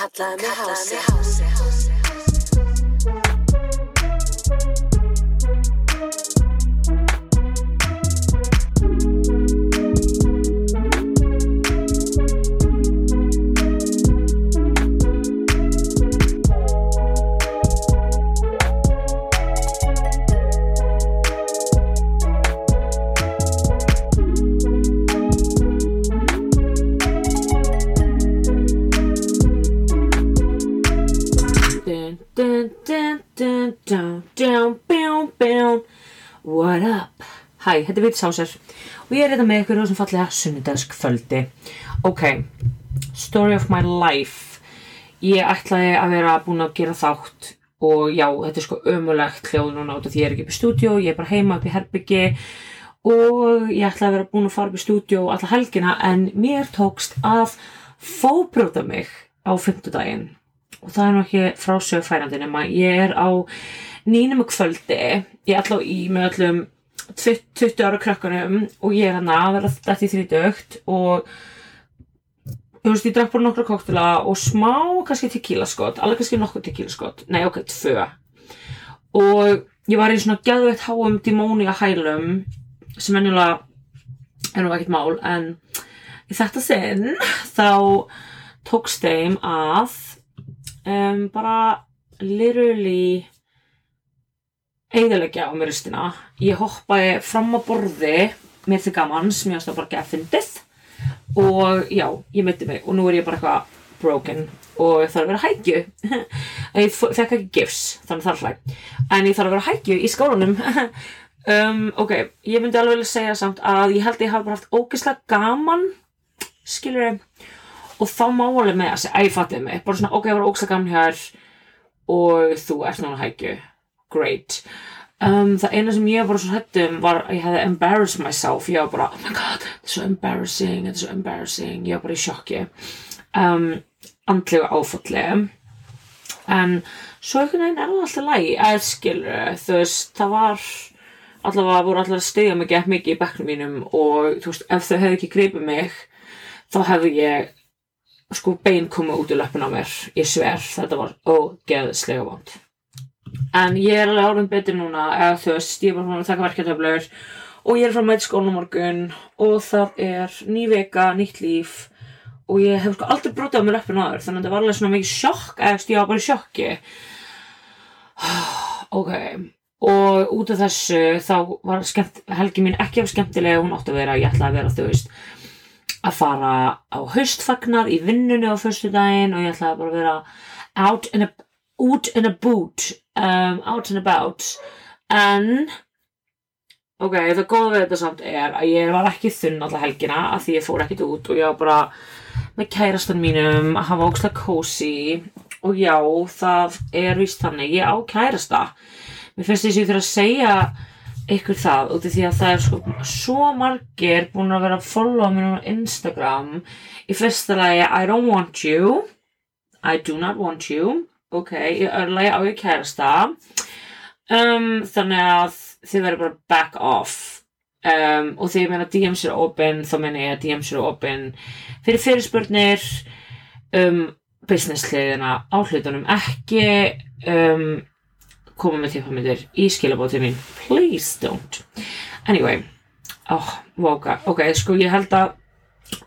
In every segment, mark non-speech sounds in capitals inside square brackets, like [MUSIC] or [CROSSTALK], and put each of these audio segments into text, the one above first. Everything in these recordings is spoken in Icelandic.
Kallaði mig hási Dun, Hæ, þetta er Viti Sásar og ég er þetta með ykkur á þessum fallega sunnudagsk kvöldi. Ok, story of my life. Ég ætlaði að vera búin að gera þátt og já, þetta er sko ömulegt hljóð núna út af því ég er ekki upp í stúdíó, ég er bara heima upp í herbyggi og ég ætlaði að vera búin að fara upp í stúdíó alla helgina en mér tókst að fóbrjóta mig á fimmtudaginn og það er nú ekki frásög færandi nema ég er á nýnum kvöldi ég er alltaf í með öllum 20 ára krökkunum og ég er hann að vera þetta í þrítögt og þú veist ég drakk bara nokkra koktela og smá kannski tequila skot alveg kannski nokkuð tequila skot. Nei ok, tvö. Og ég var í svona gæðveitt háum dimónia hælum sem ennilega er nú ekkert mál en í þetta sinn þá tókst þeim að um, bara literally eigðalegja á mér ristina ég hoppaði fram á borði mér til gamans, mér varst það bara ekki að fyndið. Og já, ég myndi mig og nú er ég bara eitthvað broken og ég þarf að vera að hækju. [LAUGHS] Ég fekk ekki gifs, þannig er hlæg en ég þarf að vera að hækju í skólanum. [LAUGHS] Um, ok, ég myndi alveg vilja segja samt að ég held að ég hafa bara haft ógeðslega gaman skilur og þá má alveg með að segja, æ, fattið mig bara svona, ok, ég var ógeðslega gaman hér og þú ert að hækju great. Um, það eina sem ég var svo hættum var að ég hefði embarrassed myself. Ég var bara, oh my god, þetta er svo embarrassing þetta er svo embarrassing, ég var bara í sjokki. Um, andlega áfalli. En svo einhvern veginn er það alltaf lægi að skilur, þú veist, það var allavega voru allavega stiga mig gett mikið í bekknum mínum og þú veist, ef þau hefði ekki greipið mig þá hefði ég sko bein komið út í löppin á mér ég sver, þetta var ógeðslega vond en ég er alveg árum betur núna eða þú veist, ég er bara svona að taka verkeftöflur og ég er frá mætt skóla á morgun og það er ný vika, nýtt líf og ég hef sko aldrei brotið á mér löppin áður þannig að þetta var alveg svona mikið sjokk eða ég var bara í sjokki. [SIGHS] Ok og út af þessu þá var skemmt, helgi mín ekki af skemmtilega hún átti að vera, ég ætlaði að vera þú veist að fara á haustfagnar í vinnunni á föstudaginn og ég ætlaði bara að vera out and, a, out and about um, out and about. En ok, það góða við þetta samt er að ég var ekki þunn alla helgina af því ég fór ekkert út og ég var bara með kærastan mínum að hafa ókslega kósi og já, það er víst þannig, ég á kærasta. Mér finnst þess að ég þurfa að segja ykkur það út af því að það er sko svo margir búin að vera að followa mér á Instagram. Í fyrsta lagi I don't want you. I do not want you ok, í öðru lagi á ég kærasta. Um, þannig að þið verður bara back off. Um, og því ég meina DMs eru open þá meina ég að DMs eru open fyrir fyrirspurnir um business hliðina á hlutunum ekki. Um, koma með tippamindir í skilabótið mín. Please don't. Anyway oh, ok, ok, sko ég held að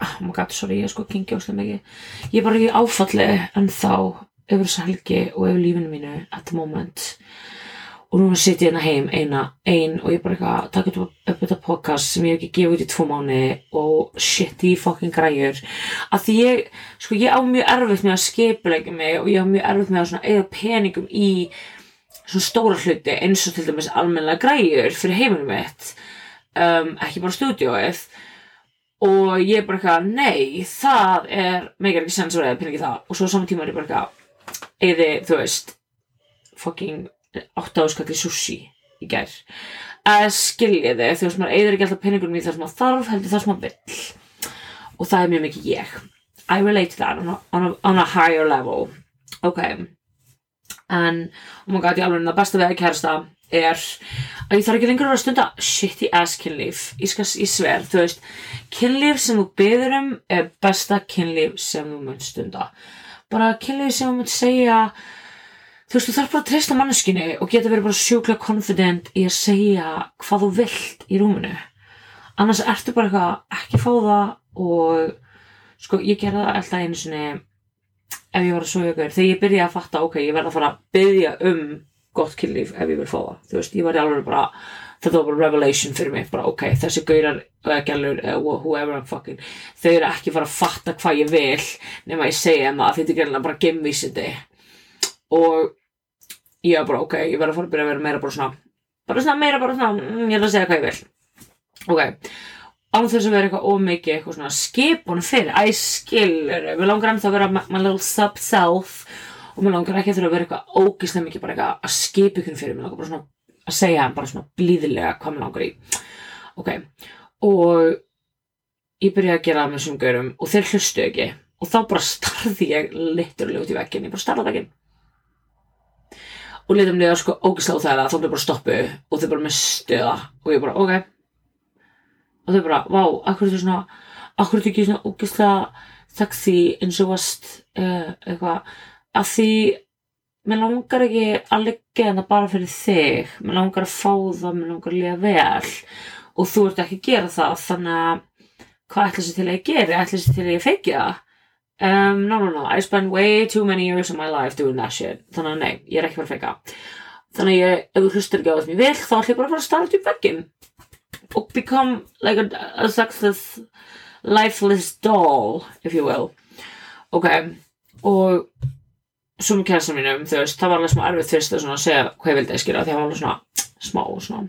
oh my god, sorry, ég er sko kingi áslega mikið. Ég er bara ekki áfalli en þá yfir þessa helgi og yfir lífinu mínu at the moment. Og nú sitt ég hérna heim eina, ein og ég bara eitthvað að taka upp, þetta podcast sem ég hef ekki gefið út í tvo mánu og shit í fucking græjur. Að því ég, sko ég á mjög erfitt með að skipulegja mig og ég á mjög erfitt með að eða peningum í svona stóra hluti eins og til dæmis almennilega græjur fyrir heiminu mitt um, ekki bara stúdíóið. Og ég er bara eitthvað, nei, það er megar ekki sens að vera peningi það. Og svo saman tíma er ég bara eitthvað eði, þú veist fucking átta áskall í sushi í gær. Að skilja þið, þú veist, maður eigður ekki alltaf peningunum í það sem maður þarf, heldur það sem maður vill. Og það er mjög mikið ég. I relate that on a, on a, on a higher level. Ok. En, oh my god, ég alveg það besta við að kærasta er að ég þarf ekki lengur að að stunda shitty ass kynlíf. Ég, skal, ég sver, þú veist kynlíf sem þú byður um er besta kynlíf sem þú munt stunda bara kynlíf sem þú munt segja þú veist, þú þarf bara að treysta manneskinni og geta verið bara sjúklega confident í að segja hvað þú vilt í rúminu. Annars ertu bara eitthvað ekki fá það og sko, ég gerði það alltaf einu sinni ef ég var að sofa ykkur, þegar ég byrjaði að fatta ok, ég verði að fara að byggja um gott kynlíf ef ég vil fá það, þú veist, ég var alveg bara, þetta var bara revelation fyrir mig, bara ok, þessi gaurar eða whoever I'm fucking þau eru ekki fara að fatta hvað ég vil nema ég segja þeim að þetta er gælulega bara gemvísindi og ég var bara ok, ég verði að fara að byrja að vera meira bara svona, bara svona meira bara svona, mm, ég er að segja hvað ég vil. Ok, án þess að vera eitthvað ómikið eitthvað svona skipunum fyrir æ skilur, við langar ennþá að vera my, little sub-self og mér langar ekki að þurfa að vera eitthvað ógislega mikið bara eitthvað að skipa ykkur fyrir mér langar bara svona að segja hann bara svona blíðilega hvað mér langar í. Ok, og ég byrjaði að gera það með svona gaurum og þeir hlustu ekki. Og þá bara starði ég liturlega út í veggin, ég bara starði veggin og litum niður sko ógislega á það þá er bara stoppu og þeir bara mistu það. Og ég bara ok. Og þau bara, vá, akkur er þetta svona akkur er þetta ekki svona ógeðslega sexy eins og vast uh, eitthvað, að því mér langar ekki að leggja þetta bara fyrir þig, mér langar að fá það mér langar að liða vel. Og þú ert ekki að gera það þannig að hvað ætla sér til að ég geri? Ætla sér til að ég feiki það? Um, no, no, no, I spend way too many years of my life doing that shit. Þannig að nei, ég er ekki fyrir að feika þannig að ég, ef þú hlustur ekki á það sem ég vil þá ætla ég bara að fara að starta upp veggin og become like a, a success lifeless doll if you will. Ok. Og með kæðastan mínum þú veist, það var alveg smá erfið fyrst að segja hvað ég vildi að skilja því að það var alveg svona smá svona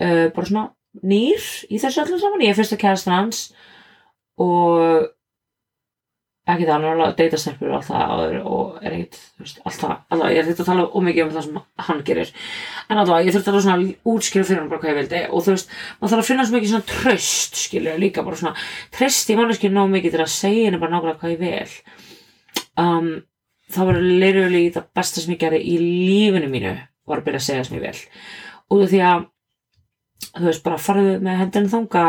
uh, bara svona nýr í þessu öllu saman. Ég er fyrst að kæðastan hans og ekki það, hann er alveg að deyta stelpur og allt það og er ekkert, þú veist, allt það alveg, ég þetta að tala ómikið um það sem hann gerir. En alveg, ég þurfti alveg svona útskýra fyrir hann bara hvað ég vildi og þú veist, maður þarf að finna svo mikið svona tröst, skilju, líka bara svona tröst í manneskinu ná mikið til að segja henni bara nákvæmlega hvað ég vil. Um, það var literally það besta sem ég gerði í lífinu mínu var að byrja að segja sem ég vil og því að, þú veist, bara farðu með hendinu þanga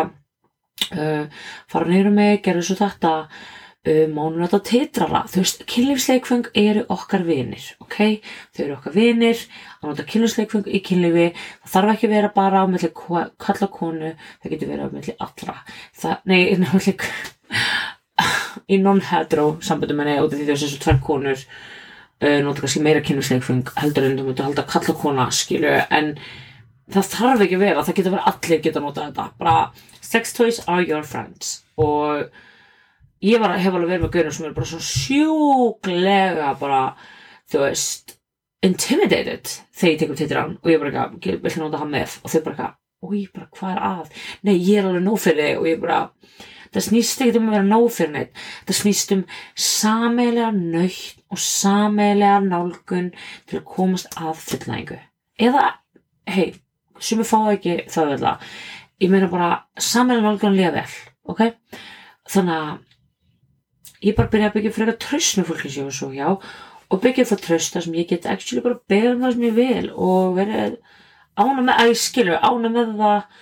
uh, fara neyru mig, gerðu svo þetta um, mánum þetta titrara. Þú veist, kynlífsleikfeng eru okkar vinir ok, þau eru okkar vinir að nota kynlífsleikfeng í kynlífi. Það þarf ekki vera bara á melli kalla konu, það getur verið á melli allra, það, nei, [LAUGHS] melli í non-hetero sambundum en eða því þessu tvær konur uh, nota kannski meira kynlífsleikfeng heldur en þú myndir halda kalla kona skilu, en það þarf ekki að vera, það getur verið allir geta nota þetta, bara sex toys are your friends. Og ég var, hef alveg verið með gaurin sem er bara svona sjúklega bara, þú veist intimidated þegar ég tekum tittir hann og ég bara ekki, vil nota hann með? Og þau bara ekki, og ég bara, hvað er að? Nei, ég er alveg þig. Og ég bara það snýst ekki um að vera nóg fyrir neitt það snýst um sameilega nöytt og sameilega nálgun til að komast að fullnægingu. Eða, hei, sem ég fá ekki það vel að ég meina bara sameilega nálgun líða vel ok, þannig að ég bara byrja að byggja fyrir eitthvað tröst með fólki sem ég var svo hjá og byggja það tröst þar sem ég get actually bara beða um það sem ég vil og verið ána með, að ég skilur, ána með það.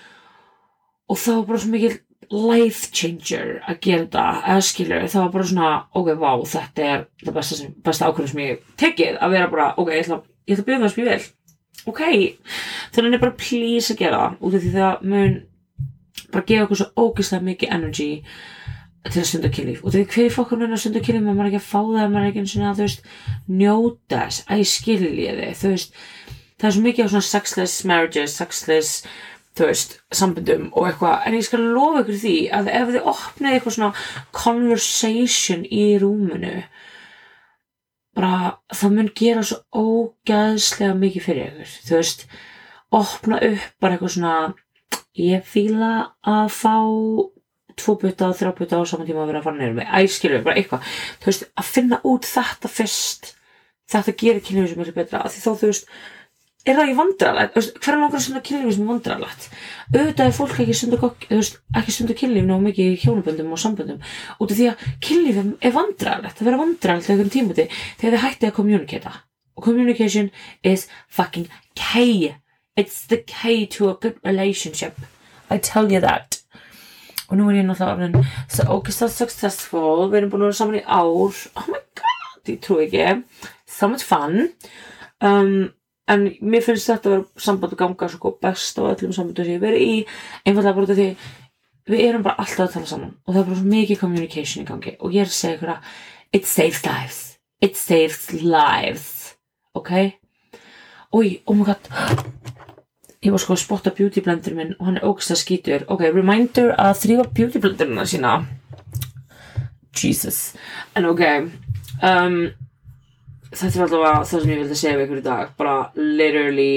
Og það var bara svo mikið life changer að gera það, að skilur, það var bara svona ok, vá, þetta er það besta, sem, besta ákveðum sem ég tekið að vera bara, ok, ég ætla, ég ætla að byggja um það sem ég vil ok, þannig er bara please að gera það út af því það mun bara gefa okkur svo ógeðslega mikið energy til að stunda kynlíf. Og þegar hverju fólk er að stunda kynlíf maður er ekki að fá það, maður er ekki eins og þú veist njóta þess, skilja þið þú veist, það er svo mikið á svona sexless marriages, sexless þú veist, sambundum og eitthvað en ég skal lofa ykkur því að ef þið opnið eitthvað svona conversation í rúmunu bara það mun gera svo ógæðslega mikið fyrir ykkur, þú veist opna upp bara eitthvað svona ég fýla að fá tvo butta og þrjá butta á saman tíma að vera að fara neyru með æskilur, bara eitthvað. Þú veist, að finna út þetta fyrst þetta gerir kynlífið sem er betra af því þá þú veist, er það ekki vandrarlegt hverja langar að stunda kynlífið sem er vandrarlegt auðvitað er fólk ekki veist, ekki stunda kynlífið ná mikið í hjónaböndum og samböndum. Út af því að kynlífið er vandrarlegt það verður vandrarlegt á einhvern tímuti þegar þið hættið að kommunikata communication is fucking key. It's the key to a good relationship. I tell you that. Og nú er ég náttúrulega so ógæslega successful. Við erum búin að vera saman í ár. Oh my god, ég trú ekki. So much fun. Um, en mér finnst þetta að vera samband að ganga svo best á öllum sambandum sem ég hef verið í. Einfallega bara því við erum bara alltaf að tala saman og það er bara svo mikið communication í gangi. Og ég er að segja ykkur að it saves lives. It saves lives. Ok? Oi, oh my god. Ég var sko að spotta beauty blendur minn og hann er ógst að skítur ok, reminder að þrýfa beauty blendurina sína. Jesus. En ok um, þetta er alltaf það sem ég vildi segja við ykkur í dag. Bara literally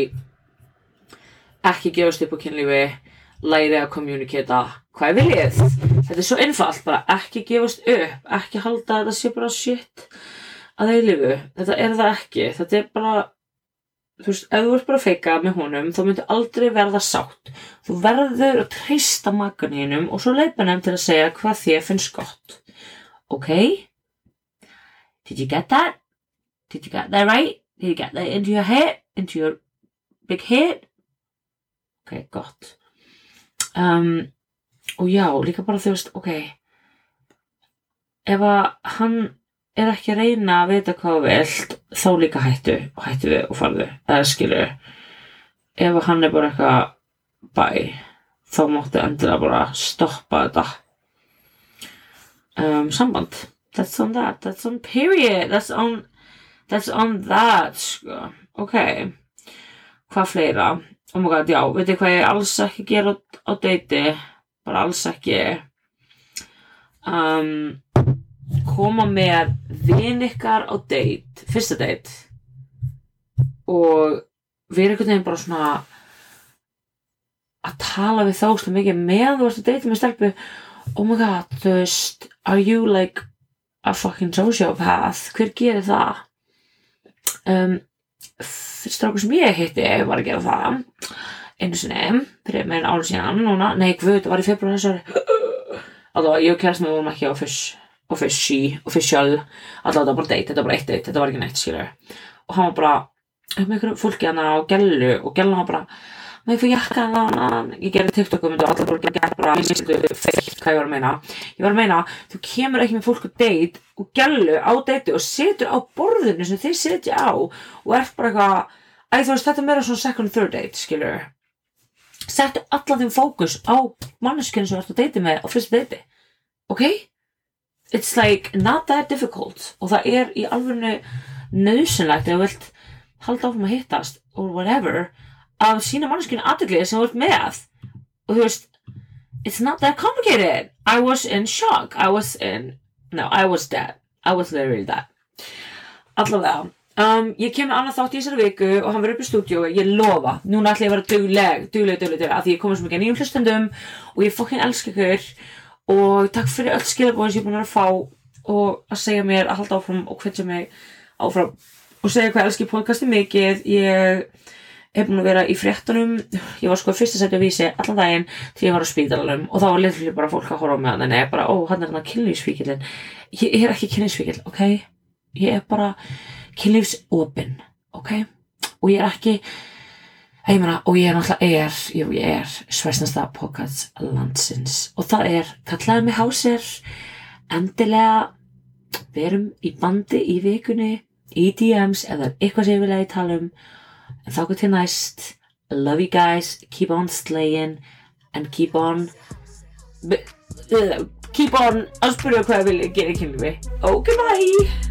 ekki gefast upp á kynlífi læri að kommunikata hvað er viljið þetta er svo einfalt, bara ekki gefast upp ekki halda þetta sé bara shit að eilifu, þetta er það ekki. Þetta er bara þú veist, ef þú ert bara að feika með honum þá myndir aldrei verða sátt. Þú verður að treysta maganinum og svo leipa nefn til að segja hvað þér finnst gott. Ok? Did you get that did you get that right? Did you get that into your head? Into your big head? Ok, gott um, og já, líka bara þú veist, ok. Ef að hann er ekki að reyna að vita hvað vilt þá líka hættu og hættu við og farðu. Eða skilu ef að hann er bara eitthvað bæ þá máttu endilega bara stoppa þetta. Um, samband. That's on that, that's on period. That's on, that's on that sko, ok. Hvað fleira? Oh my god, já, veitir hvað ég alls ekki gera á, deiti? Bara alls ekki. Um, koma með vin ykkar á date fyrsta date. Og vera einhvern veginn bara svona að tala við þá slúið mikið með þú veist að date með stelpu. Oh my god, þú veist are you like a fucking sociopath? Hver gerir það um, strákur sem ég hitti var að gera það einu sinni, fyrir meðan ára síðan núna, nei, hvað, það var í februar þessari allavega, ég og kærast með vorum ekki á fish, offici, official allavega, þetta var bara date, þetta var bara eitt date þetta var ekki neitt, skilur og hann var bara, með einhverju fólki hana á gellu og gellu hann bara með ég fyrir jakka hana, ég gerði TikTokum og allar fólki gerði bara, ég myndi feitt hvað ég var að meina, ég var að meina þú kemur ekki með fólk á date og gellu á date og setur á borðinu sem þeir setja á og ert bara eitthvað þú veist, þetta er meira svona second, third date, skilur. Settu allan þeim fókus á manneskinu sem þú ert að deiti með á fyrsta deiti. Ok? It's like not that difficult. Og það er í alveg nöðsynlegt ef þú vilt halda áfram að hittast or whatever að sína manneskinu aðdeglið sem þú ert með. Og þú veist, it's not that complicated. I was in shock. I was in, no, I was dead. I was literally dead. Allavega. Um, ég kem með annað þátt í þessari viku og hann verður upp í stúdíu ég lofa, núna ætla ég að vera dugleg dugleg, dugleg, dugleg, af því ég komið svo mikið nýjum hlustendum og ég fokkin elska ykkur og takk fyrir öll skilabóðin sem ég er búin að fá og að segja mér að halda áfram og hvetja mig áfram og segja hvað elski podcasti mikið ég hef búin að vera í fréttunum. Ég var sko fyrst að setja að vísi allan daginn til ég var á spítalunum og þá var litur bara fólk að horfa á mig þannig að ég bara, ó, hann er hann að kynlífsvíkilin ég, ég er ekki kynlífsvíkil, ok? Ég er bara kynlífsopin, ok? Og ég er ekki ég meina, og ég er náttúrulega er, jú, ég er svæsnasta podcast landsins. Og það er, kallaði mig hásir. Endilega verum í bandi í vikunni í DMs eða eitthvað sem ég vilja í tala um en þá til næst. Love you guys, keep on slaying and keep on keep on að spyrja hvað ég vilja gera í kynlífi. Ok bye